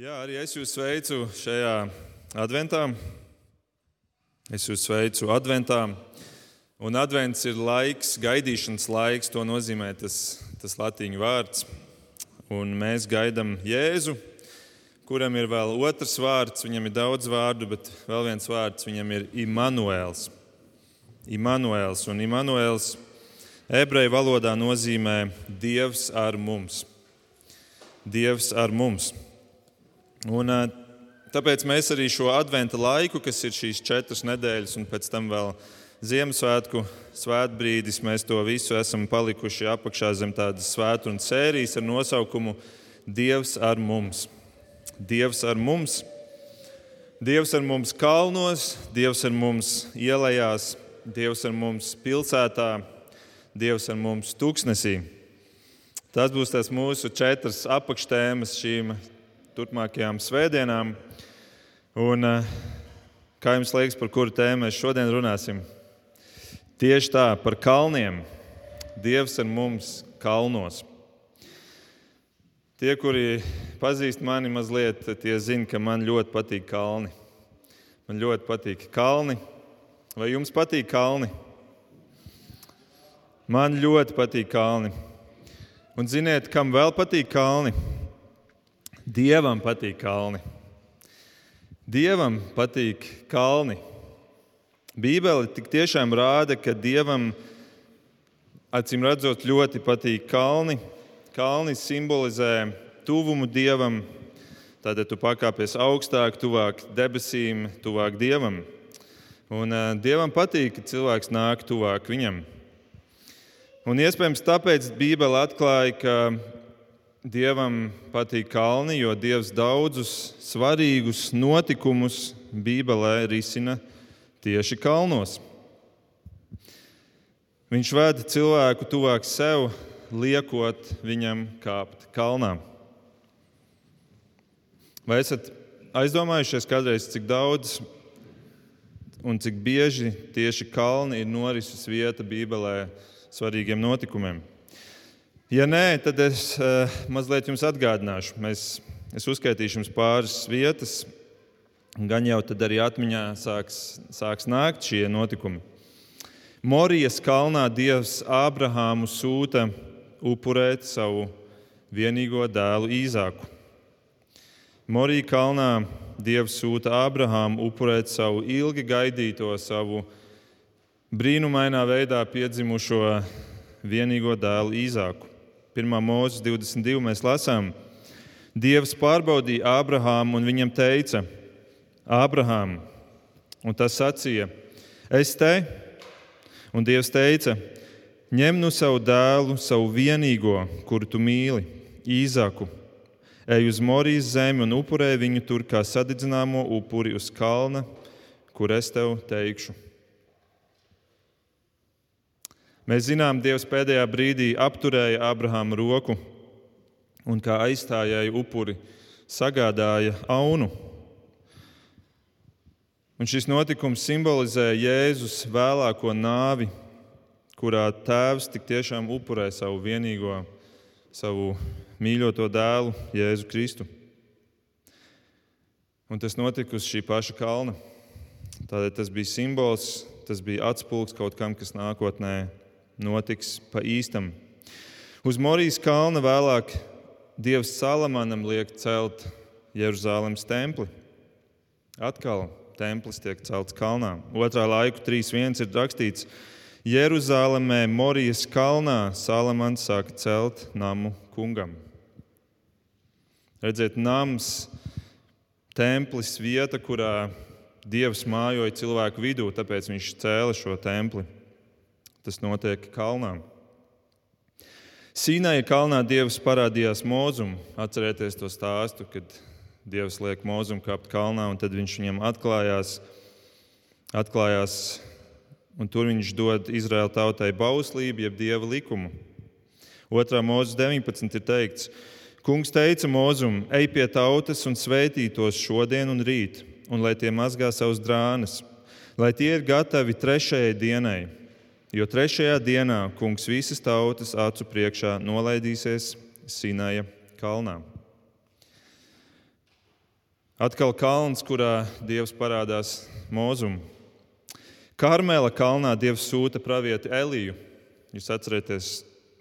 Jā, arī es jūs sveicu šajā adventā. Es jūs sveicu adventā. Un advents ir laiks, gaidīšanas laiks, to nozīmē tas, tas latīņu vārds. Un mēs gaidām Jēzu, kuram ir vēl otrs vārds. Viņam ir daudz vārdu, bet vēl viens vārds viņam ir Imants. Imants un Imants ebreju valodā nozīmē Dievs ar mums. Dievs ar mums. Un, tāpēc mēs arī šo adventa laiku, kas ir šīs četras nedēļas, un pēc tam vēl Ziemassvētku svētbrīdis, mēs to visu esam palikuši apakšā zem tādas svētdienas sērijas ar nosaukumu Dievs ar mums. Dievs ar mums. Dievs ar mums kalnos, Dievs ar mums ielās, Dievs ar mums pilsētā, Dievs ar mums tūkstnesī. Tas būs tas mūsu četras apakštēmas šīm turpmākajām svētdienām. Un, eh, kā jums liekas, par kuru tēmu mēs šodien runāsim? Tieši tā, par kalniem. Dievs ar mums kalnos. Tie, kuri pazīst mani mazliet, tie zina, ka man ļoti patīk kalni. Man ļoti patīk kalni. Vai jums patīk kalni? Man ļoti patīk kalni. Un ziniet, kam vēl patīk kalni? Dievam patīk kalni. Dievam patīk kalni. Bībele tik tiešām rāda, ka Dievam acīm redzot ļoti patīk kalni. Kalni simbolizē tuvumu Dievam. Tad tu pakāpies augstāk, tuvāk debesīm, tuvāk Dievam. Un, uh, Dievam patīk, ka cilvēks nāk tuvāk Viņam. Un iespējams tāpēc Bībele atklāja, ka Dievam patīk kalni, jo Dievs daudzus svarīgus notikumus Bībelē risina tieši kalnos. Viņš veda cilvēku tuvāk sev, liekot viņam kāpt kalnā. Vai esat aizdomājušies kādreiz, cik daudz un cik bieži tieši kalni ir norises vieta Bībelē svarīgiem notikumiem? Ja nē, tad es uh, mazliet jums atgādināšu. Mēs, es uzskaitīšu jums pāris vietas, gan jau tad arī atmiņā sāks, sāks nākt šie notikumi. Morijas kalnā Dievs Ābrahāmu sūta upurēt savu vienīgo dēlu Īzāku. Morija kalnā Dievs sūta Ābrahāmu upurēt savu ilgi gaidīto, savu brīnumainā veidā piedzimušo vienīgo dēlu Īzāku. 1. mūzes 22. mēs lasām, Dievs pārbaudīja Ābrahāmu un viņam teica, Ābrahām, un tas sacīja, es te, un Dievs teica, ņem nu savu dēlu, savu vienīgo, kuru tu mīli, īzaku, ej uz Morijas zemi un upurē viņu tur kā sadedzināmo upuri uz kalna, kur es tev teikšu. Mēs zinām, Dievs pēdējā brīdī apturēja Abrahama roku un kā aizstājēju upuri sagādāja aunu. Un šis notikums simbolizē Jēzus vēlāko nāvi, kurā tēvs tik tiešām upurē savu vienīgo, savu mīļoto dēlu, Jēzu Kristu. Un tas notika uz šī paša kalna. Tādēļ tas bija simbols, tas bija atspūgs kaut kam, kas nākotnē notiks pa īstam. Uz Morijas kalna vēlāk Dievs Salamanam liek celt Jeruzalemes templi. Atkal templis tiek celts kalnā. Otrā laika 3.1 ir rakstīts, Jeruzalemē, Morijas kalnā Salamans sāka celt namu kungam. Redziet, nams, templis, vieta, kurā Dievs mājoja cilvēku vidū, tāpēc viņš cēla šo templi. Tas notiek kalnā. Sīnāja kalnā Dievs parādījās mūzum. Atcerieties to stāstu, kad Dievs liek mūzumu kāpt kalnā, un tad viņš viņam atklājās, atklājās un tur viņš dod Izraēla tautai bauslību, jeb dieva likumu. Otrā mūzes 19 ir teikts, Kungs teica mūzum, ej pie tautas un svētī tos šodien un rīt, un lai tie mazgā savus drānas, lai tie ir gatavi trešajai dienai Jo trešajā dienā kungs visas tautas acu priekšā nolaidīsies Sinaja kalnā. Atkal kalns, kurā Dievs parādās mūzumu. Karmela kalnā Dievs sūta pravieti Eliju. Jūs atcerieties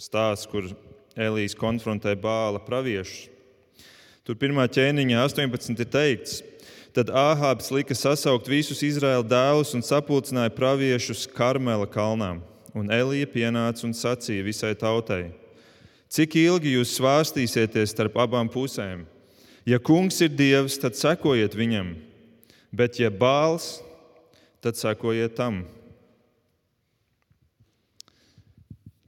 stāstu, kur Elijas konfrontē bāla praviešus. Tur pirmā ķēniņa 18 ir teikts, tad Āhābs lika sasaukt visus Izraēla dēlus un sapulcināja praviešus Karmela kalnā. Un Elija pienāca un sacīja visai tautai: Cik ilgi jūs svārstīsieties starp abām pusēm? Ja kungs ir dievs, tad sekojiet viņam, bet ja bāls, tad sekojiet tam.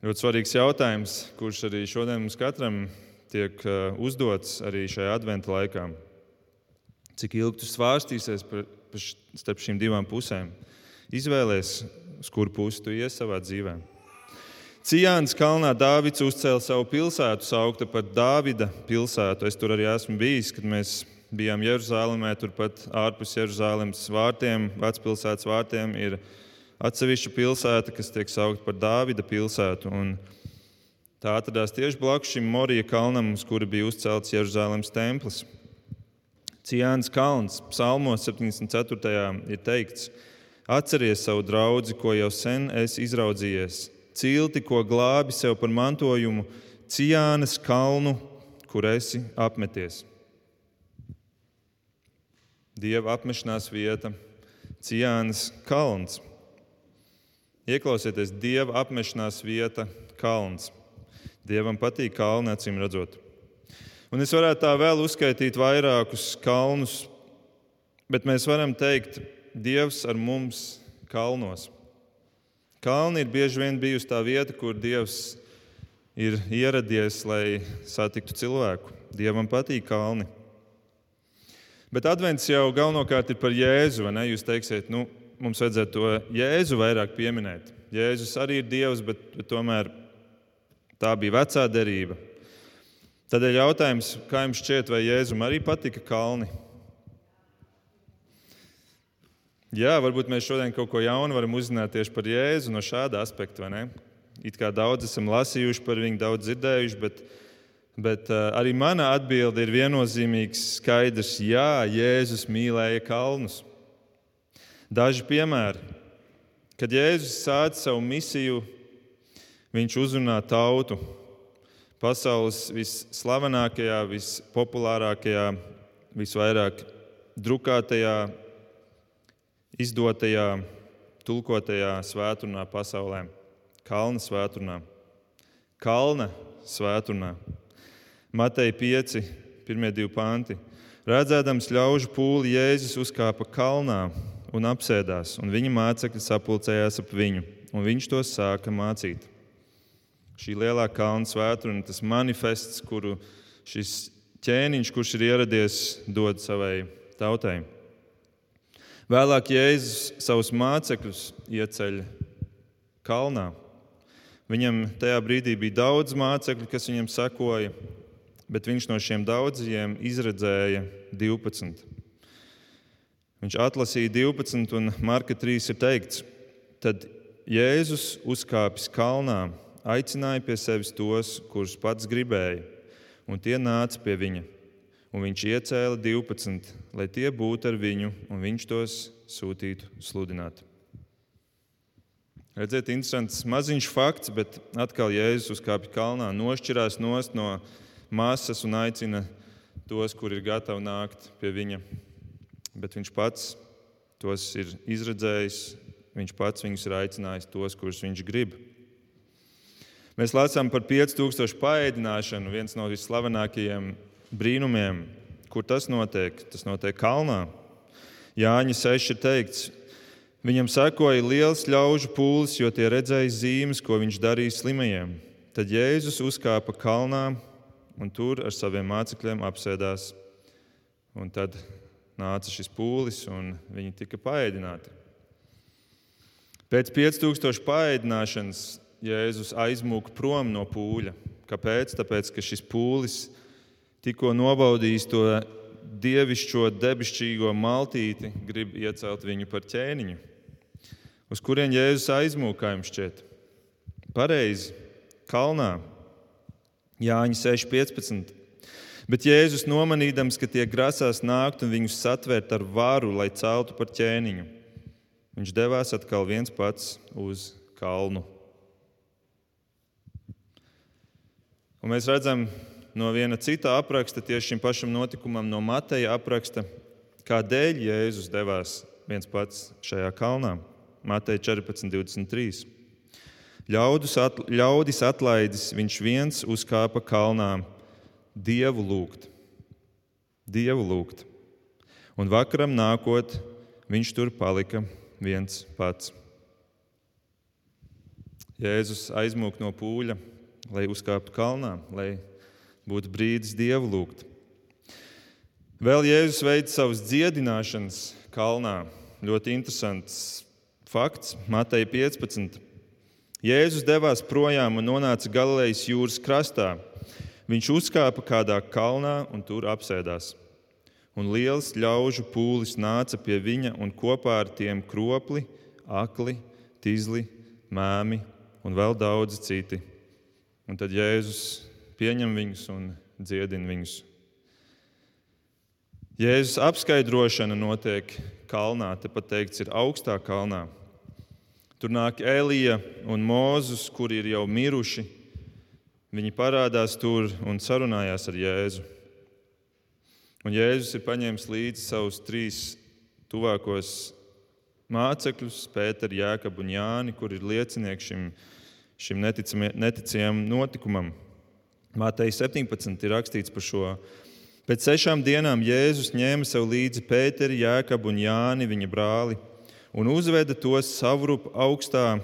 Ļoti svarīgs jautājums, kurš arī šodien mums katram tiek uh, uzdots arī šajā adventa laikā. Cik ilgi tu svārstīsies par, par starp šīm divām pusēm? Izvēlēties, uz kuru pusi tu ies savā dzīvēm. Cijānas kalnā Dāvids uzcēla savu pilsētu, saukta par Dāvida pilsētu. Es tur arī esmu bijis, kad mēs bijām Jeruzalemē. Turpat ārpus Jeruzalemes vārtiem, vecpilsētas vārtiem, ir atsevišķa pilsēta, kas tiek saukta par Dāvida pilsētu. Un tā atradās tieši blakus šim Morija kalnam, uz kura bija uzcelts Jeruzalemes templis. Cijānas kalns, Psalmos 74. ir teikts: Atceries savu draugu, ko jau sen esi izraudzījies cilti, ko glābi sev par mantojumu, Cijānas kalnu, kur esi apmeties. Dieva apmešanās vieta, Cijānas kalns. Ieklausieties, Dieva apmešanās vieta, kalns. Dievam patīk kalni, acīm redzot. Un es varētu tā vēl uzskaitīt vairākus kalnus, bet mēs varam teikt, Dievs ar mums kalnos. Kalni ir bieži vien bijusi tā vieta, kur Dievs ir ieradies, lai satiktu cilvēku. Dievam patīk kalni. Bet advents jau galvenokārt ir par Jēzu. Jūs teiksiet, nu, mums vajadzētu to Jēzu vairāk pieminēt. Jēzus arī ir Dievs, bet, bet tomēr tā bija vecā derība. Tādēļ jautājums, kā jums šķiet, vai Jēzum arī patika kalni? Jā, varbūt mēs šodien kaut ko jaunu varam uzzināt tieši par Jēzu no šāda aspekta. It kā daudz esam lasījuši par viņu, daudz dzirdējuši, bet, bet uh, arī mana atbilde ir viennozīmīgs, skaidrs. Jā, Jēzus mīlēja kalnus. Daži piemēri. Kad Jēzus sāca savu misiju, viņš uzrunā tautu pasaules visslavenākajā, vispopulārākajā, visvairāk drukātajā izdotajā, tulkotajā svētdienā pasaulē, Kalna svētdienā. Kalna svētdienā. Mateja 5, 1-2 panti. Redzēdams ļaužu pūli, Jēzus uzkāpa kalnā un apsēdās, un viņa mācekļi sapulcējās ap viņu, un viņš tos sāka mācīt. Šī lielā kalna svētdiena, tas manifests, kuru šis ķēniņš, kurš ir ieradies, dod savai tautai. Vēlāk Jēzus savus mācekļus ieceļ kalnā. Viņam tajā brīdī bija daudz mācekļu, kas viņam sekoja, bet viņš no šiem daudziem izredzēja 12. Viņš atlasīja 12, un Marka 3 ir teikts, tad Jēzus uzkāpis kalnā, aicināja pie sevis tos, kurus pats gribēja, un tie nāca pie viņa un viņš iecēla 12, lai tie būtu ar viņu, un viņš tos sūtītu sludināt. Redziet, interesants maziņš fakts, bet atkal Jēzus uzkāpj kalnā, nošķirās no masas un aicina tos, kuri ir gatavi nākt pie viņa. Bet viņš pats tos ir izredzējis, viņš pats viņus ir aicinājis, tos, kurus viņš grib. Mēs lasām par 5000 paēdināšanu, viens no visslavenākajiem brīnumiem, kur tas notiek. Tas notiek kalnā. Jāņa 6 ir teikts, viņam sekoja liels ļaužu pūlis, jo tie redzēja zīmes, ko viņš darīja slimajiem. Tad Jēzus uzkāpa kalnā un tur ar saviem mācekļiem apsēdās. Un tad nāca šis pūlis, un viņi tika paēdināti. Pēc 5000 paēdināšanas Jēzus aizmūka prom no pūļa. Kāpēc? Tāpēc, ka šis pūlis tikko nobaudījis to dievišķo, debesšķīgo maltīti, grib iecelt viņu par ķēniņu. Uz kurien Jēzus aizmūka, jums šķiet? Pareizi, kalnā. Jāņa 6,15. Bet Jēzus nomanīdams, ka tie grasās nākt un viņus satvērt ar varu, lai celtu par ķēniņu, viņš devās atkal viens pats uz kalnu. Un mēs redzam no viena cita apraksta, tieši šim pašam notikumam, no Mateja apraksta, kādēļ Jēzus devās viens pats šajā kalnā. Mateja 14, 23. Ļaudis, at, ļaudis atlaidis, viņš viens uzkāpa kalnā, dievu lūgt. Dievu lūgt. Un vakaram nākot, viņš tur palika viens pats. Jēzus aizmūg no pūļa, lai uzkāptu kalnā, lai būtu brīdis dievu lūgt. Vēl Jēzus veids savas dziedināšanas kalnā. Ļoti interesants fakts, Mateja 15. Jēzus devās projām un nonāca Galilejas jūras krastā. Viņš uzkāpa kādā kalnā un tur apsēdās. Un liels ļaužu pūlis nāca pie viņa, un kopā ar tiem kropli, akli, tīzli, mēmi un vēl daudzi citi. Un tad Jēzus pieņem viņus un dziedina viņus. Jēzus apskaidrošana notiek kalnā, tepat teikts, ir augstā kalnā. Tur nāk Elija un Mūzus, kuri ir jau miruši. Viņi parādās tur un sarunājās ar Jēzu. Un Jēzus ir paņēmis līdzi savus trīs tuvākos mācekļus, Pēteru, Jēkabu un Jāni, kur ir liecinieki šim, šim neticamajam notikumam. Mātei 17 ir rakstīts par šo. Pēc sešām dienām Jēzus ņēma sev līdzi Pēteri, Jēkabu un Jāni, viņa brāli, un uzveda tos savrup augstā,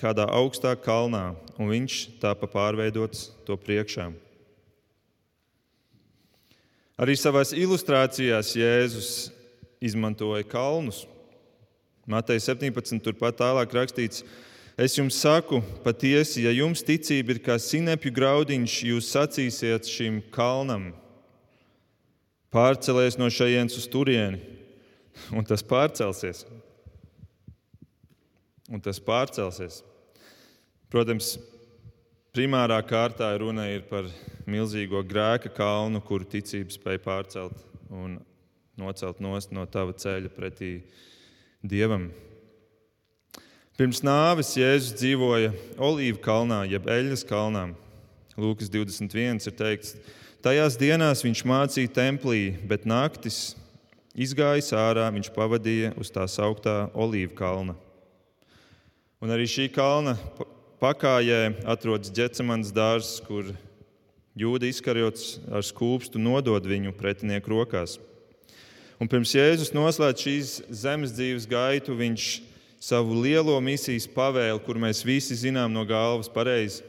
kādā augstā kalnā, un viņš tā pa pārveidots to priekšā. Arī savās ilustrācijās Jēzus izmantoja kalnus. Matei 17. turpat tālāk rakstīts, ka Es jums saku, patiesi, ja jums ticība ir kā sinepju graudiņš, jūs sacīsiet šim kalnam, pārcelēs no šejienes uz turieni, un tas pārcelsies. Un tas pārcelsies. Protams, primārā kārtā runa ir par milzīgo grēka kalnu, kuru ticība spēja pārcelt un nocelt no tava ceļa pretī dievam. Pirms nāves Jēzus dzīvoja Olīvu kalnā, jeb Eļas kalnā. Lūkas 21 ir teikts, tajās dienās viņš mācīja templī, bet naktis izgājis ārā, viņš pavadīja uz tā sauktā Olīvu kalna. Un arī šī kalna pakājē atrodas ģecamans dārzs, kur jūda izkarjots ar skūpstu nodod viņu pretinieku rokās. Un pirms Jēzus noslēdz šīs zemes dzīves gaitu, viņš savu lielo misijas pavēli, kur mēs visi zinām no galvas pareizi.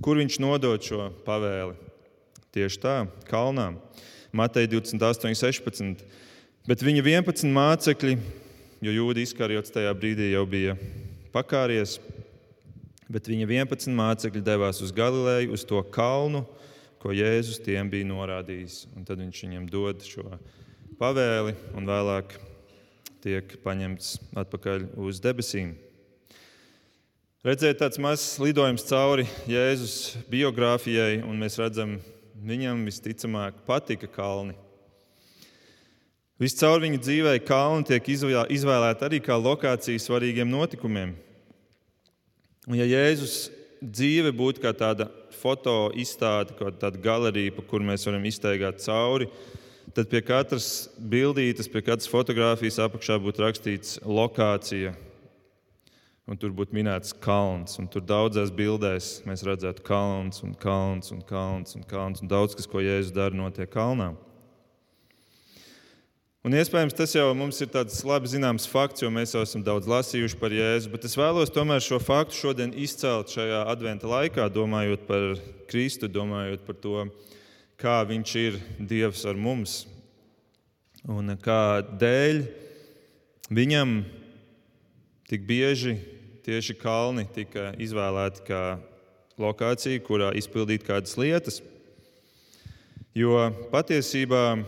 Kur viņš nodod šo pavēli? Tieši tā, kalnā. Matei 28, 16. Bet viņa 11 mācekļi, jo jūda izkarjots tajā brīdī jau bija pakāries, bet viņa 11 mācekļi devās uz Galileju, uz to kalnu, ko Jēzus tiem bija norādījis. Un tad viņš viņiem dod šo pavēli un vēlāk tiek paņemts atpakaļ uz debesīm. Redzēt tāds mazs lidojums cauri Jēzus biogrāfijai, un mēs redzam, viņam visticamāk patika kalni. Viscaur viņa dzīvē kalni tiek izvēlēti arī kā lokācija svarīgiem notikumiem. Un ja Jēzus dzīve būtu kā tāda foto izstāde, kā tāda galerija, pa kur mēs varam iztaigāt cauri, tad pie katras bildītes, pie katras fotografijas apakšā būtu rakstīts lokācija. Un tur būtu minēts kalns, un tur daudzās bildēs mēs redzētu kalns, un kalns, un kalns, un kalns, un daudz kas, ko Jēzus dara, notiek kalnā. Un iespējams, tas jau mums ir tāds labi zināms fakts, jo mēs jau esam daudz lasījuši par Jēzu, bet es vēlos tomēr šo faktu šodien izcelt šajā adventa laikā, domājot par Kristu, domājot par to, kā Viņš ir Dievs ar mums un kādēļ Viņam tik bieži tieši kalni tika izvēlēti kā lokācija, kurā izpildīt kādas lietas. Jo patiesībā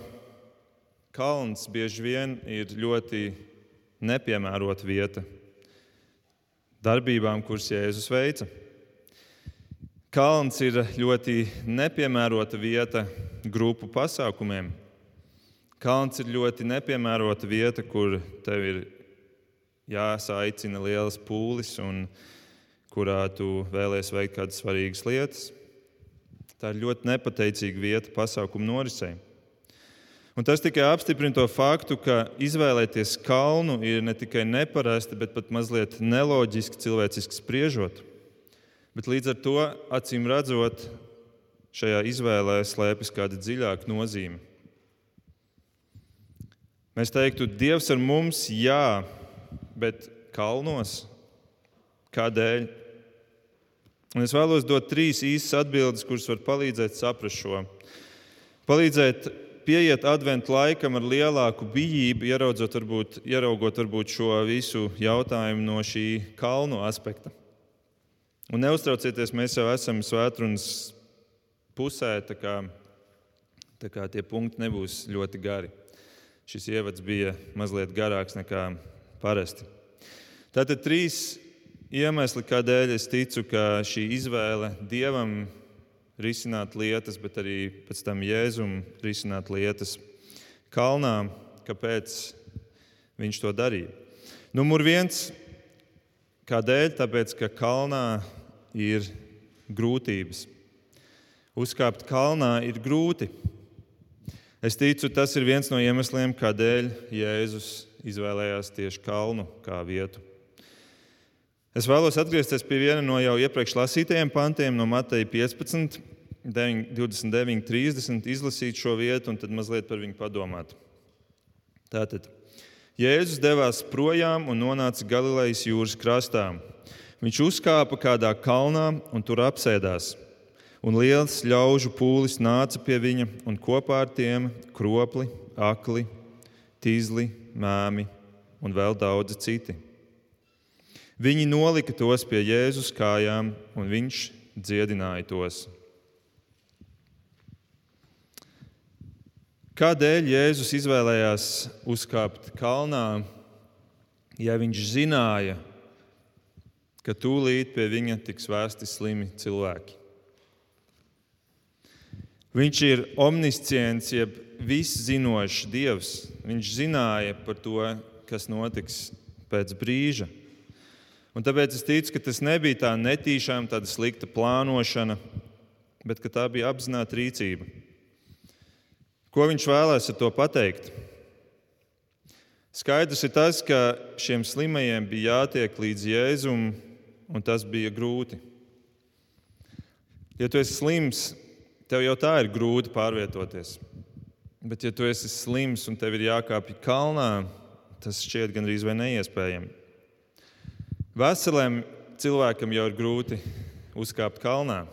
kalns bieži vien ir ļoti nepiemērota vieta darbībām, kuras Jēzus veica. Kalns ir ļoti nepiemērota vieta grupu pasākumiem. Kalns ir ļoti nepiemērota vieta, kur tev ir jāsaicina lielas pūles un kurā tu vēlēsies veikt kādas svarīgas lietas. Tā ir ļoti nepateicīga vieta pasākumu norisei. Un tas tikai apstiprina to faktu, ka izvēlēties kalnu ir ne tikai neparasti, bet pat mazliet neloģiski cilvēciski spriežot. Bet līdz ar to, acīm redzot, šajā izvēlē slēpjas kāda dziļāka nozīme. Mēs teiktu, Dievs ar mums, jā, bet kalnos kādēļ? Un es vēlos dot trīs īsas atbildes, kuras var palīdzēt saprast šo. Palīdzēt pieiet adventu laikam ar lielāku bijību, ieraugot varbūt, ieraugot varbūt šo visu jautājumu no šī kalnu aspekta. Un neuztraucieties, mēs jau esam svētrunas pusē, tā kā, tā kā tie punkti nebūs ļoti gari. Šis ievads bija mazliet garāks nekā parasti. Tātad trīs iemesli, kādēļ es ticu, ka šī izvēle dievam risināt lietas, bet arī pēc tam jēzum risināt lietas kalnā, kāpēc viņš to darīja. Numur viens, kādēļ? Tāpēc, ka kalnā ir grūtības. Uzkāpt kalnā ir grūti. Es ticu, tas ir viens no iemesliem, kādēļ Jēzus izvēlējās tieši kalnu kā vietu. Es vēlos atgriezties pie viena no jau iepriekš lasītajiem pantiem, no Mateja 15, 29, 30, izlasīt šo vietu un tad mazliet par viņu padomāt. Tātad Jēzus devās projām un nonāca Galilejas jūras krastā. Viņš uzkāpa kādā kalnā un tur apsēdās un liels ļaužu pūlis nāca pie viņa, un kopā ar tiem kropli, akli, tīzli, mēmi un vēl daudzi citi. Viņi nolika tos pie Jēzus kājām, un viņš dziedināja tos. Kādēļ Jēzus izvēlējās uzkāpt kalnā, ja viņš zināja, ka tūlīt pie viņa tiks vēsti slimi cilvēki? Viņš ir omniscients, jeb viszinošs Dievs. Viņš zināja par to, kas notiks pēc brīža. Un tāpēc es ticu, ka tas nebija tā netīšām, tāda slikta plānošana, bet tā bija apzināta rīcība. Ko viņš vēlēs ar to pateikt? Skaidrs ir tas, ka šiem slimajiem bija jātiek līdz jēzumam, un tas bija grūti. Ja tu esi slims, Tev jau tā ir grūti pārvietoties. Bet, ja tu esi slims un tev ir jākāpj kalnā, tas šķiet gandrīz vai neiespējami. Veseliem cilvēkam jau ir grūti uzkāpt kalnā.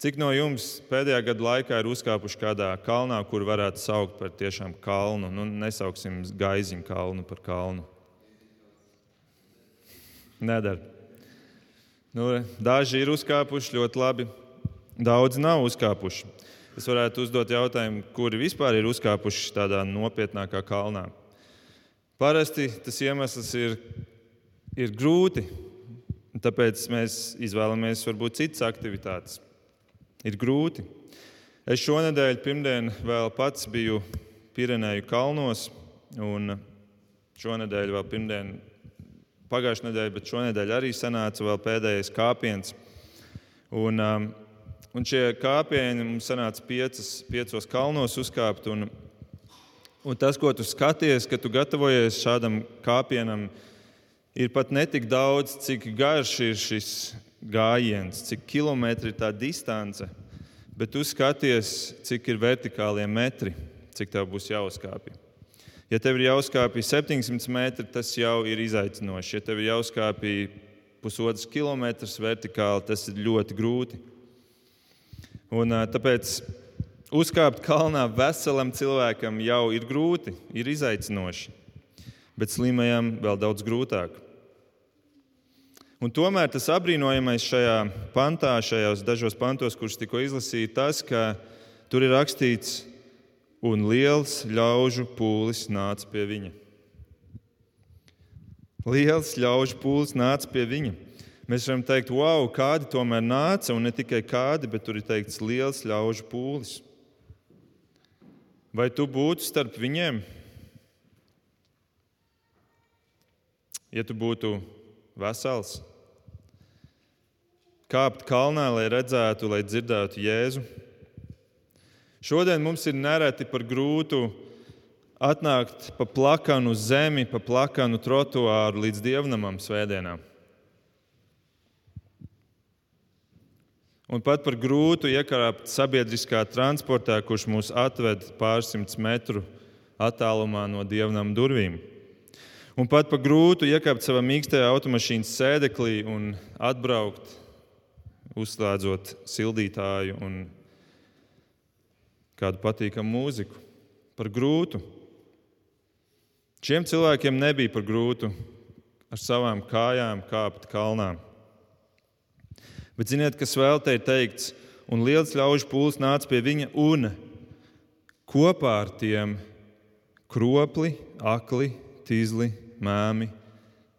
Cik no jums pēdējā gada laikā ir uzkāpuši kādā kalnā, kur varētu saukt par tiešām kalnu? Nu, nesauksim gaiziņu kalnu par kalnu. Nedara. Nu, daži ir uzkāpuši ļoti labi, Daudzi nav uzkāpuši. Es varētu uzdot jautājumu, kuri vispār ir uzkāpuši tādā nopietnākā kalnā. Parasti tas iemesls ir, ir grūti, tāpēc mēs izvēlamies varbūt citas aktivitātes. Ir grūti. Es šonadēļ, pirmdien, vēl pats biju Pirenēju kalnos, un šonadēļ, vēl pirmdien, pagājušā nedēļa, bet šonadēļ arī sanāca vēl pēdējais kāpiens. Un, um, Un šie kāpieni mums sanāca piecas, piecos kalnos uzkāpt. Un, un tas, ko tu skaties, kad tu gatavojies šādam kāpienam, ir pat ne tik daudz, cik garš ir šis gājiens, cik kilometri ir tā distance, bet tu skaties, cik ir vertikālie metri, cik tev būs jāuzkāpj. Ja tev ir jāuzkāpj 700 metri, tas jau ir izaicinoši. Ja tev ir jāuzkāpj pusotrs kilometrs vertikāli, tas ir ļoti grūti. Un, tāpēc uzkāpt kalnā veselam cilvēkam jau ir grūti, ir izaicinoši, bet slimajam vēl daudz grūtāk. Un tomēr tas apbrīnojamais šajā pantā, šajos dažos pantos, kurus tikko izlasīju, tas, ka tur ir rakstīts, un liels ļaužu pūlis nāca pie viņa. Liels ļaužu pūlis nāca pie viņa. Mēs varam teikt, wow, kādi tomēr nāca, un ne tikai kādi, bet tur ir teikts liels ļaužu pūlis. Vai tu būtu starp viņiem? Ja tu būtu vesels, kāpt kalnā, lai redzētu, lai dzirdētu Jēzu. Šodien mums ir nereti par grūtu atnākt pa plakanu zemi, pa plakanu trotuāru līdz dievnamam svētdienām. Un pat par grūtu iekrāpt sabiedriskā transportā, kurš mūs atved pārsimts metru attālumā no dievnam durvīm. Un pat par grūtu iekāpt savā mīkstajā automašīnas sēdeklī un atbraukt, uzslēdzot sildītāju un kādu patīkamu mūziku. Par grūtu. Šiem cilvēkiem nebija par grūtu ar savām kājām kāpt kalnā. Bet ziniet, kas vēl te ir teikts? Un liels ļaužu pūlis nāca pie viņa un kopā ar tiem kropli, akli, tīzli, mēmi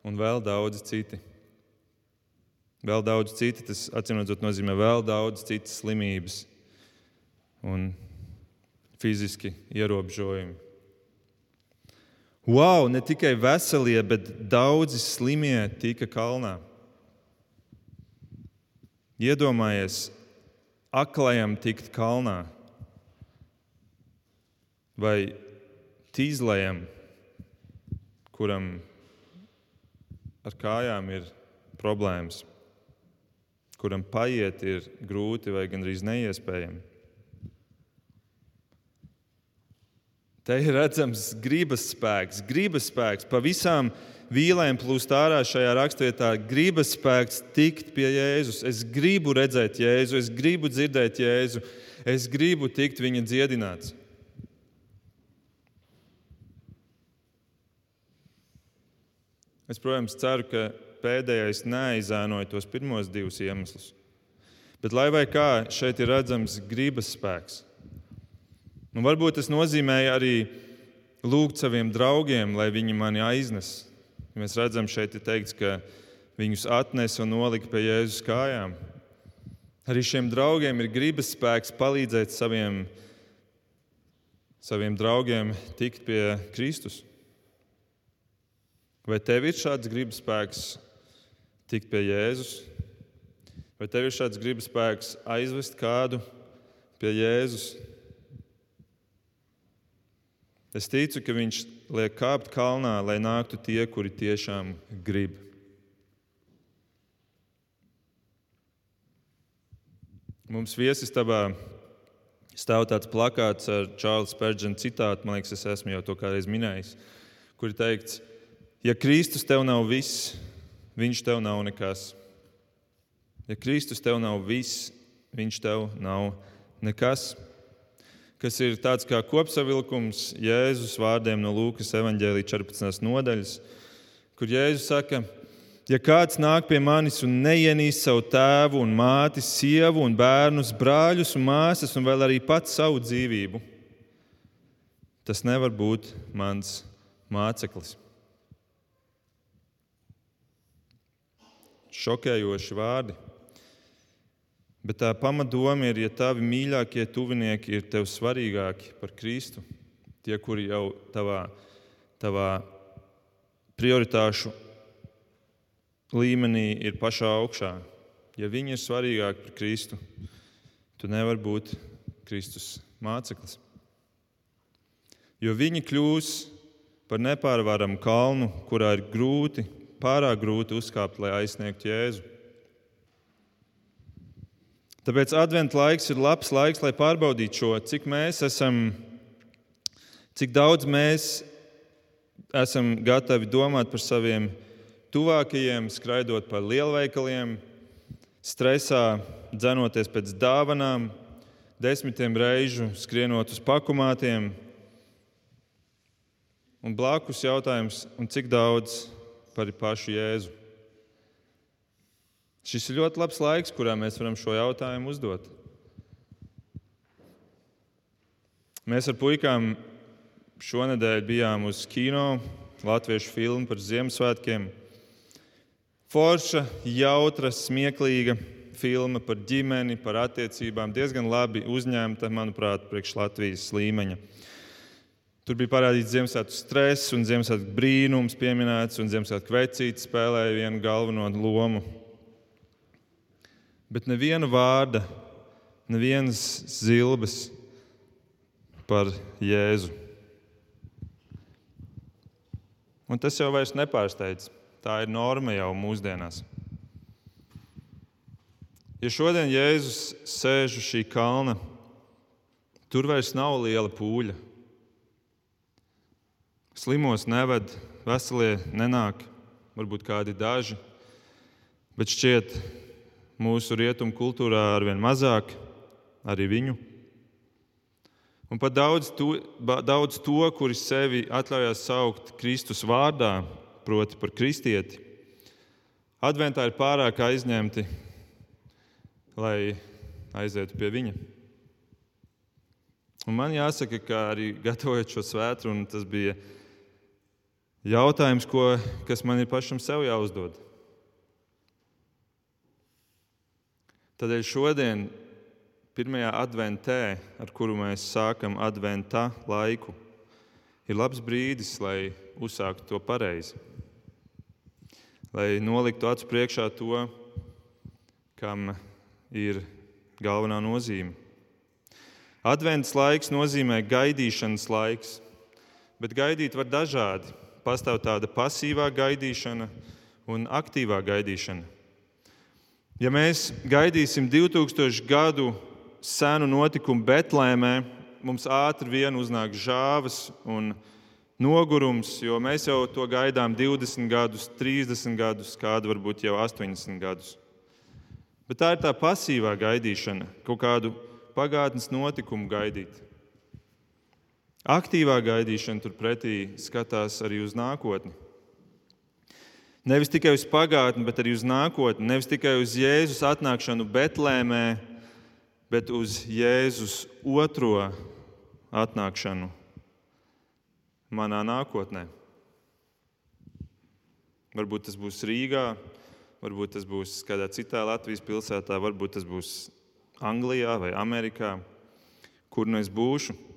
un vēl daudz citi. Vēl daudz citi, tas atcīmredzot nozīmē vēl daudz citas slimības un fiziski ierobežojumi. Wow, ne tikai veselie, bet daudzi slimie tika kalnā. Iedomājies, aklajam tikt kalnā vai tīzlajam, kuram ar kājām ir problēmas, kuram paiet ir grūti vai gandrīz neiespējami. Te ir redzams gribas spēks, gribas spēks pa visām vīlēm plūst ārā šajā raksturvietā gribas spēks tikt pie Jēzus. Es gribu redzēt Jēzu, es gribu dzirdēt Jēzu, es gribu tikt viņa dziedināts. Es, protams, ceru, ka pēdējais neaizēnoja tos pirmos divus iemeslus. Bet, lai vai kā, šeit ir redzams gribas spēks. Un varbūt tas nozīmēja arī lūgt saviem draugiem, lai viņi mani aiznes, Mēs redzam, šeit ir teikts, ka viņus atnesa un nolika pie Jēzus kājām. Arī šiem draugiem ir gribas spēks palīdzēt saviem, saviem draugiem tikt pie Kristus. Vai tev ir šāds gribas spēks tikt pie Jēzus? Vai tev ir šāds gribas spēks aizvest kādu pie Jēzus? Es ticu, ka viņš liek kāpt kalnā, lai nāktu tie, kuri tiešām grib. Mums viesistabā stāv tāds plakāts ar Čārlis Spērģena citātu, man liekas, es esmu jau to kādreiz minējis, kur ir teikts, ja Kristus tev nav viss, viņš tev nav nekas. Ja Kristus tev nav viss, viņš tev nav nekas kas ir tāds kā kopsavilkums Jēzus vārdiem no Lūkas evanģēlīja 14. nodaļas, kur Jēzus saka, ja kāds nāk pie manis un neienīs savu tēvu un māti, sievu un bērnus, brāļus un māsas un vēl arī pats savu dzīvību, tas nevar būt mans māceklis. Šokējoši vārdi. Bet tā pamatdoma ir, ja tavi mīļākie tuvinieki ir tev svarīgāki par Kristu, tie, kuri jau tavā, tavā prioritāšu līmenī ir pašā augšā, ja viņi ir svarīgāki par Kristu, tu nevari būt Kristus māceklis. Jo viņi kļūs par nepārvaramu kalnu, kurā ir grūti, pārāk grūti uzkāpt, lai aizsniegtu Jēzu. Tāpēc adventu laiks ir labs laiks, lai pārbaudītu šo, cik mēs esam, cik daudz mēs esam gatavi domāt par saviem tuvākajiem, skraidot pa lielveikaliem, stresā, dzenoties pēc dāvanām, desmitiem reižu skrienot uz pakumātiem. Un blakus jautājums, cik daudz par pašu Jēzu? Šis ir ļoti labs laiks, kurā mēs varam šo jautājumu uzdot. Mēs ar puikām šonadēļ bijām uz kino, latviešu filmu par Ziemassvētkiem. Forša, jautra, smieklīga filma par ģimeni, par attiecībām, diezgan labi uzņemta, manuprāt, priekš Latvijas līmeņa. Tur bija parādīts Ziemassvētku stress un Ziemassvētku brīnums pieminēts, un Ziemassvētku vecītis spēlēja vienu galveno lomu. Bet neviena vārda, nevienas zilbes par Jēzu. Un tas jau vairs nepārsteidz. Tā ir norma jau mūsdienās. Ja šodien Jēzus sēž uz šī kalna, tur vairs nav liela pūļa. Slimos neved, veselie nenāk, varbūt kādi daži, bet šķiet, mūsu rietumu kultūrā arvien mazāk arī viņu. Un pat daudz to, daudz to, kuri sevi atļaujās saukt Kristus vārdā, proti par kristieti, adventā ir pārāk aizņemti, lai aizietu pie viņa. Un man jāsaka, ka arī gatavojot šo svētdienu, tas bija jautājums, ko, kas man ir pašam sev jāuzdod. Tādēļ šodien pirmajā adventē, ar kuru mēs sākam adventā laiku, ir labs brīdis, lai uzsāktu to pareizi. Lai noliktu acu priekšā to, kam ir galvenā nozīme. Advents laiks nozīmē gaidīšanas laiks, bet gaidīt var dažādi. Pastāv tāda pasīvā gaidīšana un aktīvā gaidīšana. Ja mēs gaidīsim 2000 gadu senu notikumu Betlēmē, mums ātri vien uznāk žāvas un nogurums, jo mēs jau to gaidām 20 gadus, 30 gadus, kādu varbūt jau 80 gadus. Bet tā ir tā pasīvā gaidīšana, kaut kādu pagātnes notikumu gaidīt. Aktīvā gaidīšana turpretī skatās arī uz nākotni. Nevis tikai uz pagātni, bet arī uz nākotni. Nevis tikai uz Jēzus atnākšanu Betlēmē, bet uz Jēzus otro atnākšanu manā nākotnē. Varbūt tas būs Rīgā, varbūt tas būs kādā citā Latvijas pilsētā, varbūt tas būs Anglijā vai Amerikā, kur nu es būšu.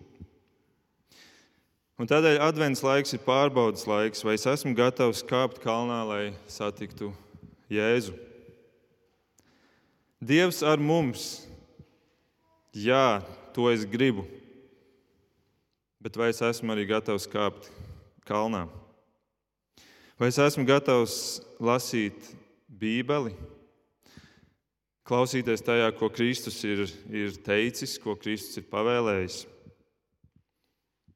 Un tādēļ advents laiks ir pārbaudas laiks, vai es esmu gatavs kāpt kalnā, lai satiktu Jēzu. Dievs ar mums jā, to es gribu. Bet vai es esmu arī gatavs kāpt kalnā? Vai es esmu gatavs lasīt Bībeli, klausīties tajā, ko Kristus ir, ir teicis, ko Kristus ir pavēlējis?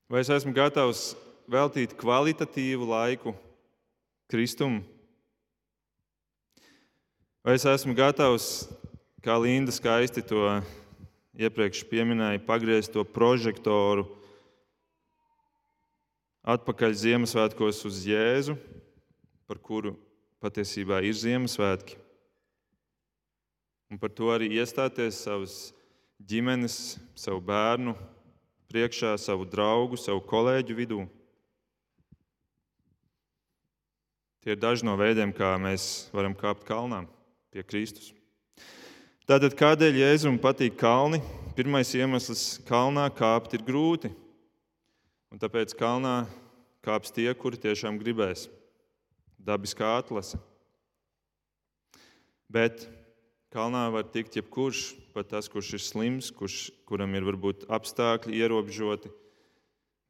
Vai es esmu gatavs veltīt kvalitatīvu laiku Kristum? Vai es esmu gatavs, kā Linda skaisti to iepriekš minēju, pagriezt to prožektoru atpakaļ Ziemassvētkos uz Jēzu, par kuru patiesībā ir Ziemassvētki. Un par to arī iestāties savas ģimenes, savu bērnu priekšā, savu draugu, savu kolēģu vidū. Tie ir daži no veidiem, kā mēs varam kāpt kalnām pie Kristus. Tātad, kādēļ Jēzum patīk kalni? Pirmais iemesls - kalnā kāpt ir grūti. Un tāpēc kalnā kāps tie, kuri tiešām gribēs. Dabiskā atlase. Bet kalnā var tikt jebkurš, pat tas, kurš ir slims, kurš, kuram ir varbūt apstākļi ierobežoti.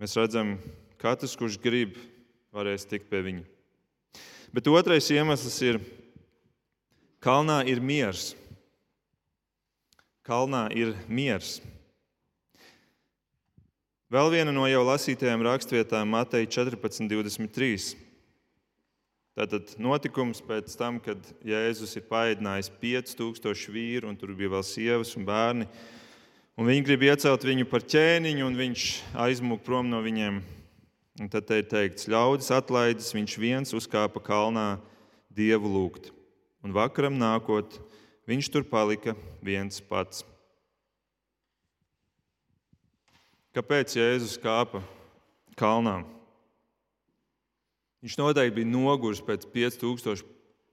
Mēs redzam, ka katrs, kurš grib, varēs tikt pie viņa. Bet otrais iemesls ir, ka kalnā ir miers kalnā ir miers. Vēl viena no jau lasītajām rakstvietām, Mateja 14.23. Tātad notikums pēc tam, kad Jēzus ir paēdinājis 5000 vīru, un tur bija vēl sievas un bērni. Un viņi grib iecelt viņu par ķēniņu, un viņš aizmūg prom no viņiem. Un tad te ir teikts, ļaudis atlaidis, viņš viens uzkāpa kalnā dievu lūgt. Un vakaram nākot, Viņš tur palika viens pats. Kāpēc Jēzus kāpa kalnā? Viņš noteikti bija noguris pēc 5000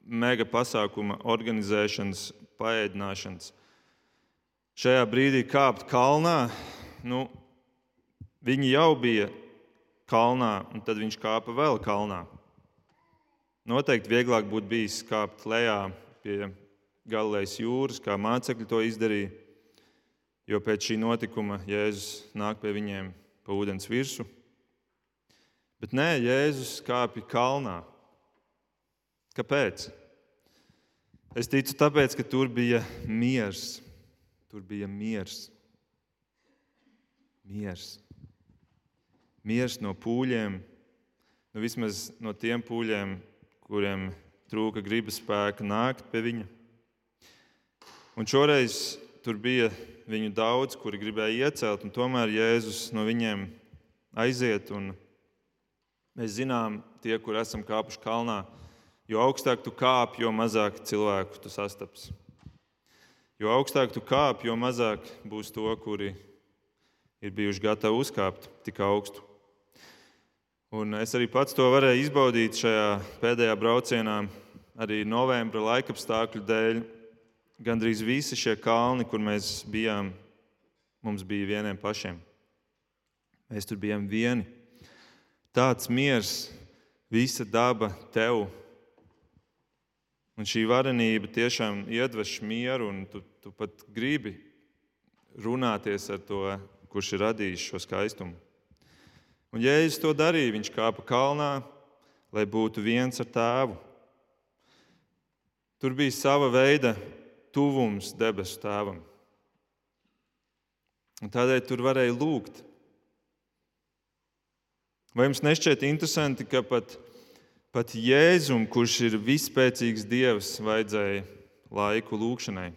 mega pasākuma organizēšanas, paēdināšanas. Šajā brīdī kāpt kalnā, nu, viņi jau bija kalnā, un tad viņš kāpa vēl kalnā. Noteikti vieglāk būtu bijis kāpt lejā pie Galilejas jūras, kā mācekļi to izdarīja, jo pēc šī notikuma Jēzus nāk pie viņiem pa ūdens virsmu. Bet nē, Jēzus kāpja kalnā. Kāpēc? Es ticu, tāpēc, ka tur bija miers. Tur bija miers. Miers. Miers no pūļiem, nu, vismaz no tiem pūļiem, kuriem trūka gribas spēka nākt pie viņa. Un šoreiz tur bija viņu daudz, kuri gribēja iecelt, un tomēr Jēzus no viņiem aiziet. Mēs zinām, tie, kur esam kāpuši kalnā, Jo augstāk tu kāp, jo mazāk cilvēku tu sastaps. Jo augstāk tu kāp, jo mazāk būs to, kuri ir bijuši gatavi uzkāpt tik augstu. Un es arī pats to varēju izbaudīt šajā pēdējā braucienā, arī novembra laikapstākļu dēļ. Gandrīz visi šie kalni, kur mēs bijām, mums bija vieniem pašiem. Mēs tur bijām vieni. Tāds miers, visa daba tev Un šī varenība tiešām iedvež mieru, un tu, tu pat gribi runāties ar to, kurš ir radījis šo skaistumu. Un Jēzus to darīja. Viņš kāpa kalnā, lai būtu viens ar tēvu. Tur bija sava veida tuvums debesu tēvam. Un tādēļ tur varēja lūgt. Vai jums nešķiet interesanti, ka pat Pat Jēzum, kurš ir vispēcīgs Dievs, vajadzēja laiku lūkšanai.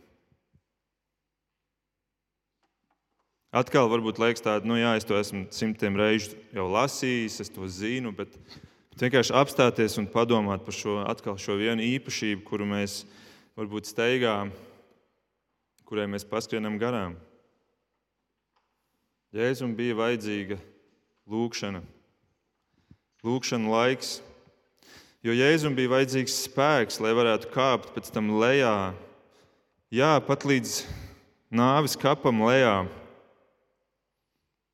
Atkal varbūt liekas tāda, nu jā, es to esmu simtiem reižu jau lasījis, es to zinu, bet, bet vienkārši apstāties un padomāt par šo, atkal šo vienu īpašību, kuru mēs varbūt steigām, kurai mēs paskrienam garām. Jēzum bija vajadzīga lūkšana. Lūkšana laiks, Jo Jēzum bija vajadzīgs spēks, lai varētu kāpt pēc tam lejā. Jā, pat līdz nāves kapam lejā.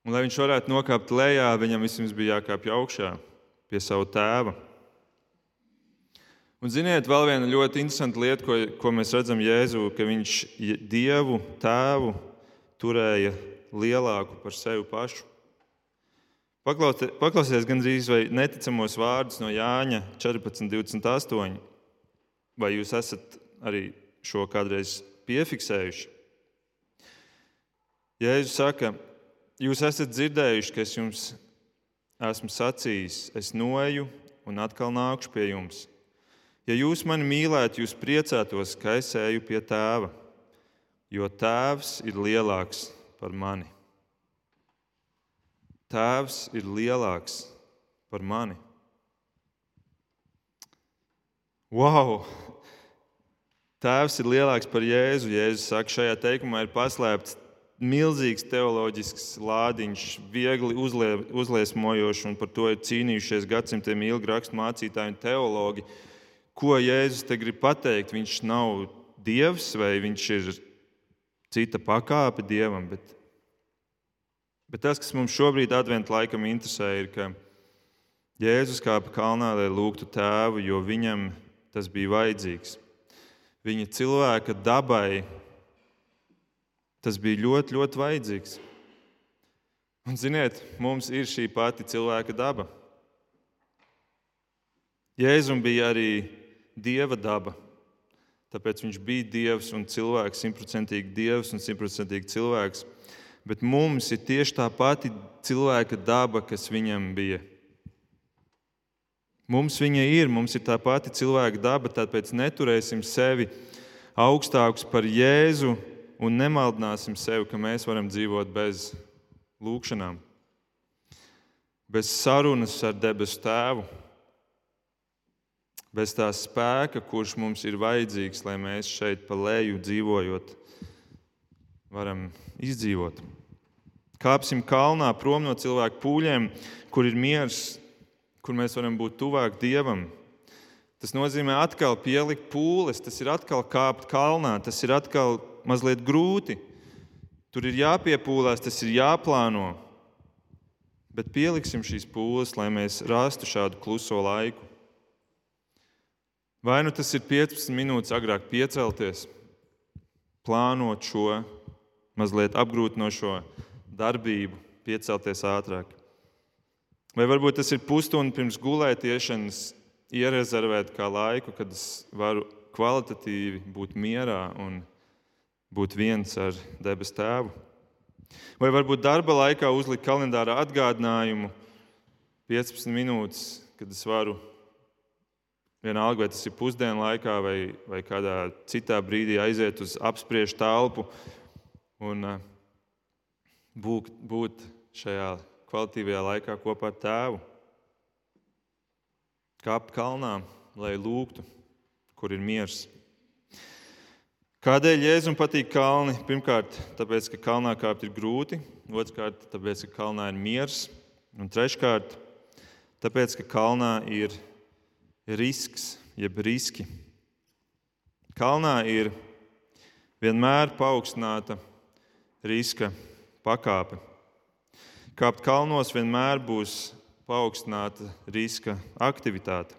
Un, lai viņš varētu nokāpt lejā, viņam vispirms bija jākāpj augšā pie sava tēva. Un, ziniet, vēl viena ļoti interesanta lieta, ko, ko mēs redzam Jēzū, ka viņš Dievu tēvu turēja lielāku par sevi pašu. Paklausieties gandrīz vai neticamos vārdus no Jāņa 14, 28. Vai jūs esat arī šo kādreiz piefiksējuši? Jēzus saka, jūs esat dzirdējuši, ka es jums esmu sacījis, es noeju un atkal nākšu pie jums. Ja jūs mani mīlētu, jūs priecātos, ka es eju pie tēva, jo tēvs ir lielāks par mani. Tēvs ir lielāks par mani. Wow! Tēvs ir lielāks par Jēzu. Jēzus saka, šajā teikumā ir paslēpts milzīgs teoloģisks lādiņš, viegli uzlie, uzliesmojošs, un par to ir cīnījušies gadsimtiem ilgi raksturmācītāji un teologi. Ko Jēzus te grib pateikt? Viņš nav dievs vai viņš ir cita pakāpe dievam, bet Bet tas, kas mums šobrīd, Adventu laikam, interesē, ir, ka Jēzus kāpa kalnā, lai lūgtu tēvu, jo viņam tas bija vajadzīgs. Viņa cilvēka dabai tas bija ļoti, ļoti vajadzīgs. Un, ziniet, mums ir šī pati cilvēka daba. Jēzum bija arī dieva daba. Tāpēc viņš bija dievs un cilvēks, simtprocentīgi dievs un simtprocentīgi cilvēks bet mums ir tieši tā pati cilvēka daba, kas viņam bija. Mums viņa ir, mums ir tā pati cilvēka daba, tāpēc neturēsim sevi augstākus par Jēzu un nemaldināsim sevi, ka mēs varam dzīvot bez lūgšanām, bez sarunas ar debesu Tēvu, bez tā spēka, kurš mums ir vajadzīgs, lai mēs šeit pa leju dzīvojot, varam izdzīvot. Kāpsim kalnā prom no cilvēku pūļiem, kur ir miers, kur mēs varam būt tuvāk Dievam. Tas nozīmē atkal pielikt pūles, tas ir atkal kāpt kalnā, tas ir atkal mazliet grūti. Tur ir jāpiepūlās, tas ir jāplāno. Bet pieliksim šīs pūles, lai mēs rastu šādu kluso laiku. Vai nu tas ir 15 minūtes agrāk piecelties, plānot šo mazliet apgrūtinošo darbību, piecelties ātrāk. Vai varbūt tas ir pusstunda pirms gulētiešanas, ierezervēt kā laiku, kad es varu kvalitatīvi būt mierā un būt viens ar debes tēvu. Vai varbūt darba laikā uzlikt kalendārā atgādinājumu 15 minūtes, kad es varu vienalga, vai tas ir pusdienu laikā vai, vai kādā citā brīdī aiziet uz apspriešu telpu un uh, būt, būt šajā kvalitīvajā laikā kopā ar tēvu. Kāpt kalnā, lai lūgtu, kur ir miers. Kādēļ Jēzum patīk kalni? Pirmkārt, tāpēc, ka kalnā kāpt ir grūti, otrkārt, tāpēc, ka kalnā ir miers, un treškārt, tāpēc, ka kalnā ir risks, jeb riski. Kalnā ir vienmēr paaugstināta riska pakāpe. Kāpt kalnos vienmēr būs paaugstināta riska aktivitāte.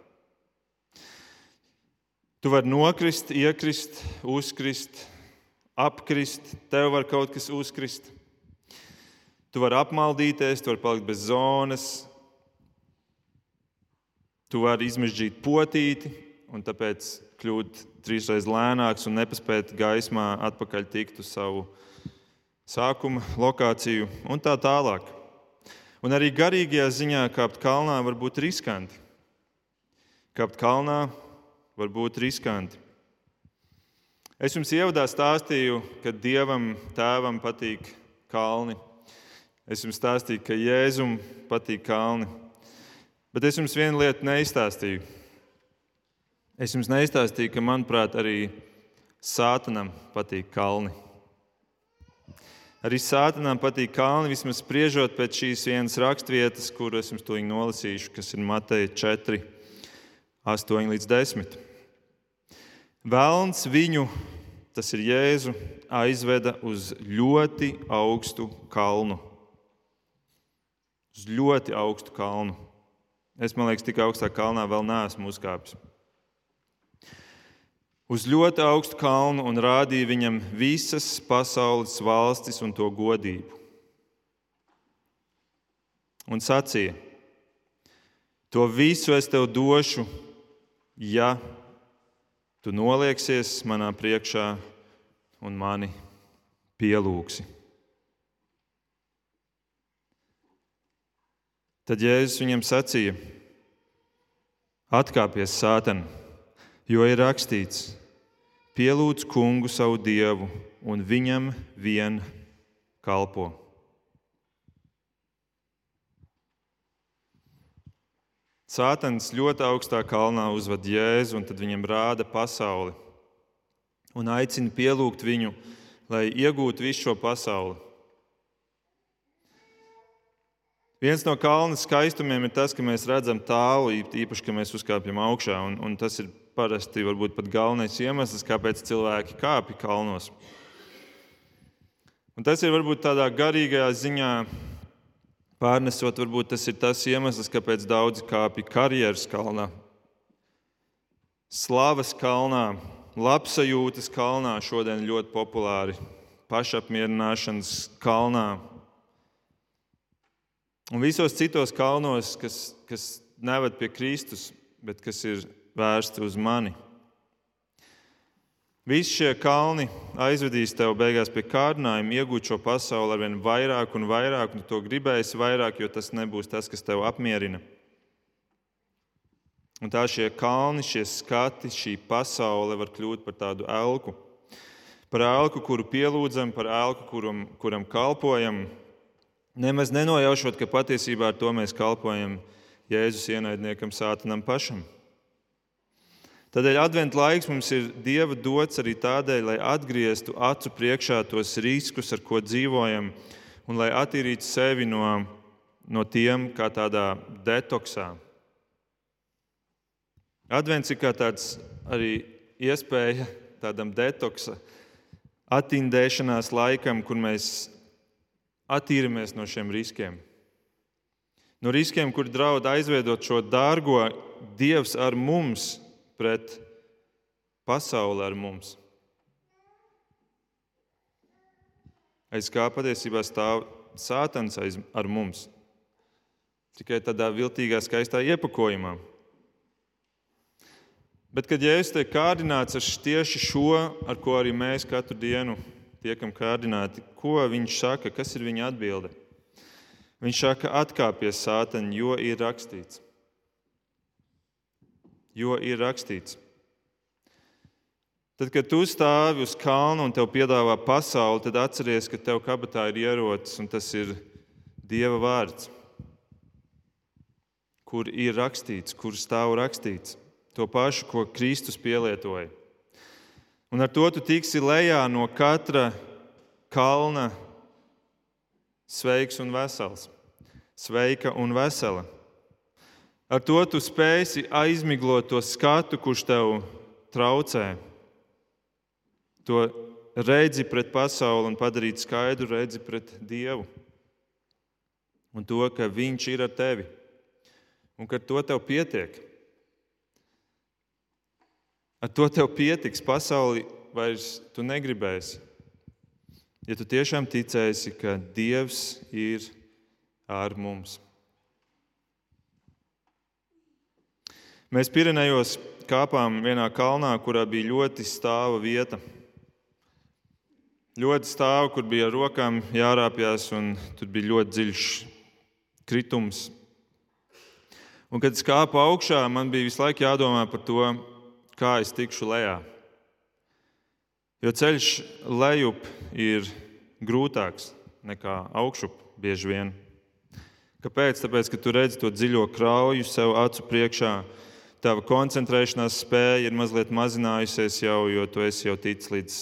Tu vari nokrist, iekrist, uzkrist, apkrist, tev var kaut kas uzkrist. Tu vari apmaldīties, tu vari palikt bez zonas, tu vari izmežģīt potīti un tāpēc kļūt trīsreiz lēnāks un nepaspēt gaismā atpakaļ tikt uz savu sākuma lokāciju un tā tālāk. Un arī garīgajā ziņā kāpt kalnā var būt riskanti. Kāpt kalnā var būt riskanti. Es jums ievadā stāstīju, ka Dievam, Tēvam patīk kalni. Es jums stāstīju, ka Jēzum patīk kalni. Bet es jums vienu lietu neizstāstīju. Es jums neizstāstīju, ka manuprāt arī Sātanam patīk kalni. Arī Sātanam patīk kalni, vismaz spriežot pēc šīs vienas raksturvietas, kuru es jums tūlīt nolasīšu, kas ir Mateja 4, 8 līdz 10. Vēlns viņu, tas ir Jēzu, aizveda uz ļoti augstu kalnu. Uz ļoti augstu kalnu. Es domāju, ka tik augstā kalnā vēl neesmu uzkāpis. Uz ļoti augstu kalnu un rādīja viņam visas pasaules valstis un to godību. Un sacīja: To visu es tev došu, ja Tu nolieksies manā priekšā un mani pielūgsi. Tad Jēzus viņam sacīja: Atkāpies, Sātan, jo ir rakstīts: Pielūdz kungu savu dievu un viņam vien kalpo. Sātans ļoti augstā kalnā uzved Jēzu un tad viņam rāda pasauli un aicina pielūgt viņu, lai iegūtu visu šo pasauli. Viens no kalna skaistumiem ir tas, ka mēs redzam tālu, īpaši, ka mēs uzkāpjam augšā. Un, un tas ir parasti varbūt pat galvenais iemesls, kāpēc cilvēki kāpj kalnos. Un tas ir varbūt tādā garīgajā ziņā Pārnesot, varbūt tas ir tas iemesls, kāpēc daudzi kāpj karjeras kalnā, slavas kalnā, labsajūtas kalnā, šodien ļoti populāri, pašapmierināšanas kalnā. Un visos citos kalnos, kas, kas neved pie Kristus, bet kas ir vērsti uz mani. Visi šie kalni aizvedīs tev beigās pie kārdinājuma, iegūt šo pasauli ar vien vairāk un vairāk, un tu to gribēsi vairāk, jo tas nebūs tas, kas tev apmierina. Un tā šie kalni, šie skati, šī pasaule var kļūt par tādu elku. Par elku, kuru pielūdzam, par elku, kuram, kuram kalpojam. Nemaz nenojaušot, ka patiesībā ar to mēs kalpojam Jēzus ienaidniekam, Sātanam pašam. Tādēļ adventu laiks mums ir Dieva dots arī tādēļ, lai atgrieztu acu priekšā tos riskus, ar ko dzīvojam, un lai attīrītu sevi no, no tiem kā tādā detoksā. Advents ir kā tāds arī iespēja tādam detoksa, attindēšanās laikam, kur mēs attīramies no šiem riskiem. No riskiem, kur draud aizveidot šo dārgo Dievs ar mums pret pasauli ar mums. Aiz kā patiesībā stāv sātans ar mums. Tikai tādā viltīgā, skaistā iepakojumā. Bet, kad Jēzus tiek kārdināts ar tieši šo, ar ko arī mēs katru dienu tiekam kārdināti, ko viņš saka, kas ir viņa atbilde? Viņš saka, atkāpies sātaņ, jo ir rakstīts. Jo ir rakstīts. Tad, kad tu stāvi uz kalna un te piedāvā pasauli, tad atceries, ka tev kabatā ir ierocis un tas ir Dieva vārds, kur ir rakstīts, kur stāv rakstīts to pašu, ko Kristus pielietoja. Un ar to tu tiksi lejā no katra kalna sveiks un vesels, sveika un vesela. Ar to tu spēsi aizmiglot to skatu, kurš tev traucē, to redzi pret pasauli un padarīt skaidru redzi pret Dievu. Un to, ka Viņš ir ar tevi un ka to tev pietiek. Ar to tev pietiks. Pasauli vairs tu negribēsi. Ja tu tiešām ticēsi, ka Dievs ir ar mums. Mēs Pirenejos kāpām vienā kalnā, kurā bija ļoti stāva vieta. Ļoti stāva, kur bija ar rokām jārāpjas, un tur bija ļoti dziļš kritums. Un, kad es kāpu augšā, man bija visu laiku jādomā par to, kā es tikšu lejā. Jo ceļš lejup ir grūtāks nekā augšup bieži vien. Kāpēc? Tāpēc, ka tu redzi to dziļo krauju sev acu priekšā, tava koncentrēšanās spēja ir mazliet mazinājusies jau, jo tu esi jau ticis līdz,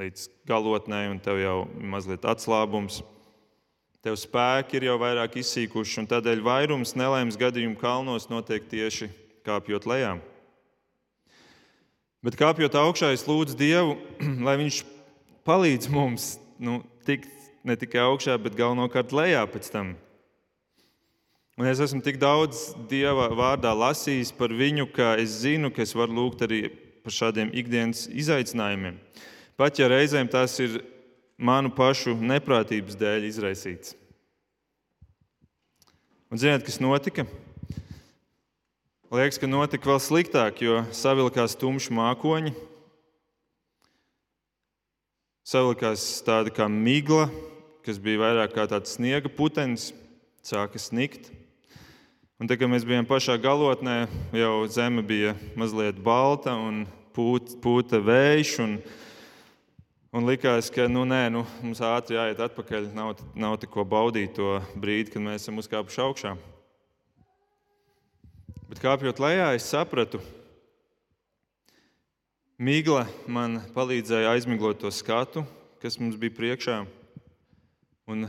līdz galotnē, un tev jau ir mazliet atslābums. Tev spēki ir jau vairāk izsīkuši, un tādēļ vairums nelaimes gadījumu kalnos notiek tieši kāpjot lejā. Bet kāpjot augšā, es lūdzu Dievu, lai Viņš palīdz mums nu, tikt ne tikai augšā, bet galvenokārt lejā pēc tam. Es esmu tik daudz Dieva vārdā lasījis par viņu, ka es zinu, ka es varu lūgt arī par šādiem ikdienas izaicinājumiem. Pat ja reizēm tas ir manu pašu neprātības dēļ izraisīts. Un ziniet, kas notika? Liekas, ka notika vēl sliktāk, jo savilkās tumši mākoņi. Savilkās tāda kā migla, kas bija vairāk kā tāds sniega putenis, sāka snikt. Un tad, kad mēs bijām pašā galotnē, jau zeme bija mazliet balta un pūt, pūta vējš. Un, un likās, ka nu, nē, nu, mums ātri jāiet atpakaļ. Nav, nav tikko baudīt to brīdi, kad mēs esam uzkāpuši augšā. Bet kāpjot lejā, es sapratu, Mīgla man palīdzēja aizmiglot to skatu, kas mums bija priekšā. Un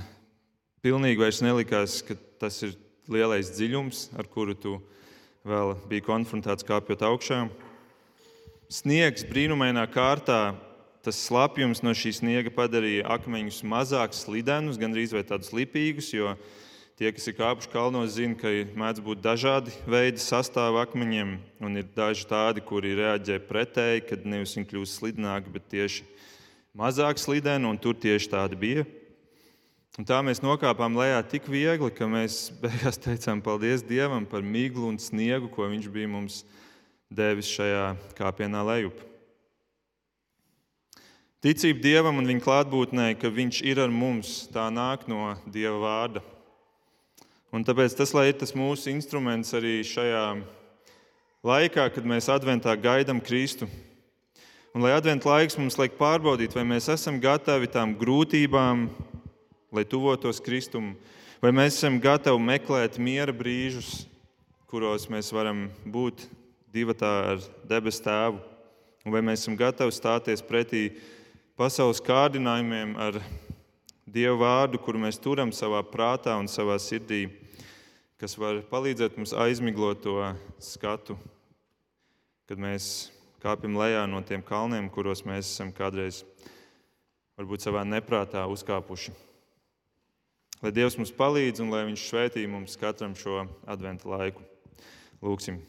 pilnīgi vairs nelikās, ka tas ir lielais dziļums, ar kuru tu vēl biji konfrontēts kāpjot augšā. Sniegs brīnumainā kārtā, tas slapjums no šī sniega padarīja akmeņus mazāk slidenus, gandrīz vai tādus lipīgus, jo Tie, kas ir kāpuši kalnos, zina, ka mēdz būt dažādi veidi sastāvā akmeņiem, un ir daži tādi, kuri reaģē pretēji, kad nevis viņi kļūst slidināki, bet tieši mazāk slideni, un tur tieši tādi bija. Un tā mēs nokāpām lejā tik viegli, ka mēs beigās teicām paldies Dievam par miglu un sniegu, ko Viņš bija mums devis šajā kāpienā lejup. Ticība Dievam un Viņa klātbūtnē, ka Viņš ir ar mums, tā nāk no Dieva vārda. Un tāpēc tas ir tas mūsu instruments arī šajā laikā, kad mēs adventā gaidām Kristu. Un lai adventā laiks mums liek pārbaudīt, vai mēs esam gatavi tām grūtībām, lai tuvotos Kristum, vai mēs esam gatavi meklēt miera brīžus, kuros mēs varam būt divatā ar debesu tēvu, un vai mēs esam gatavi stāties pretī pasaules kārdinājumiem ar Dievu vārdu, kuru mēs turam savā prātā un savā sirdī, kas var palīdzēt mums aizmiglot to skatu, kad mēs kāpjam lejā no tiem kalniem, kuros mēs esam kādreiz varbūt savā neprātā uzkāpuši. Lai Dievs mums palīdz un lai Viņš svētī mums katram šo adventu laiku. Lūksim!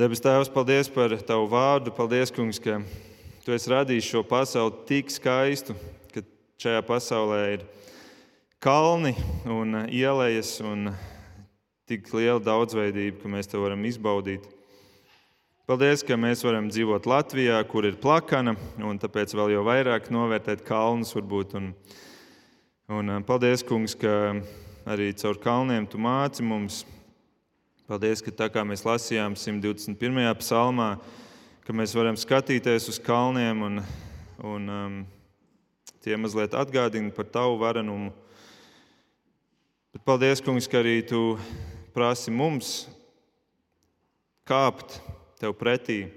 Debes Tēvs, paldies par Tavu vārdu. Paldies, Kungs, ka Tu esi radījis šo pasauli tik skaistu, ka šajā pasaulē ir kalni un ielas un tik liela daudzveidība, ka mēs to varam izbaudīt. Paldies, ka mēs varam dzīvot Latvijā, kur ir plakana, un tāpēc vēl jau vairāk novērtēt kalnus. Varbūt, un, un eh, paldies, Kungs, ka arī caur kalniem tu māci mums. Paldies, ka tā kā mēs lasījām 121. psalmā, ka mēs varam skatīties uz kalniem un, un um, tie mazliet atgādina par tavu varenumu. Bet paldies, Kungs, ka arī tu prasi mums kāpt tev pretī,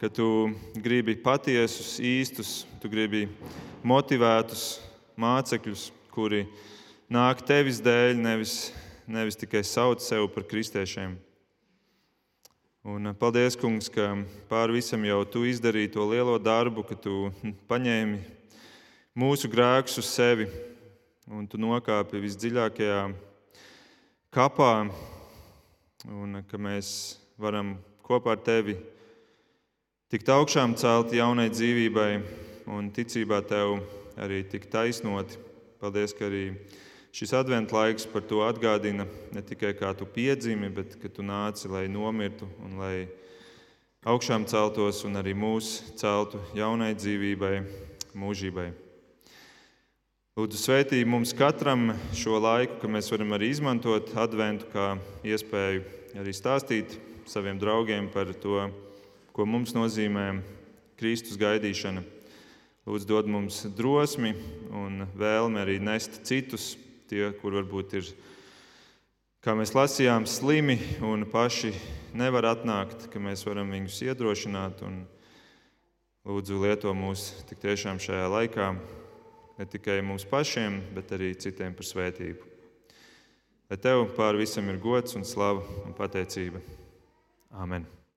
ka tu gribi patiesus, īstus, tu gribi motivētus mācekļus, kuri nāk tevis dēļ, nevis, nevis tikai sauc sevi par kristiešiem. Un paldies, Kungs, ka pāri visam jau tu izdarīji to lielo darbu, ka tu paņēmi mūsu grēkus uz sevi un tu nokāpi visdziļākajā kapā, un ka mēs varam kopā ar tevi tikt augšām celt jaunai dzīvībai un ticībā tev arī tikt taisnoti. Paldies, ka arī šis adventu laiks par to atgādina ne tikai kā tu piedzimi, bet ka tu nāci, lai nomirtu un lai augšām celtos un arī mūs celtu jaunai dzīvībai, mūžībai. Lūdzu, sveitī mums katram šo laiku, ka mēs varam arī izmantot adventu kā iespēju arī stāstīt saviem draugiem par to, ko mums nozīmē Kristus gaidīšana. Lūdzu, dod mums drosmi un vēlmi arī nest citus, tie, kur varbūt ir, kā mēs lasījām, slimi un paši nevar atnākt, ka mēs varam viņus iedrošināt. Lūdzu, lieto mūs tik tiešām šajā laikā, ne tikai mums pašiem, bet arī citiem par svētību. Lai tev pār visam ir gods un slava un pateicība. Amen.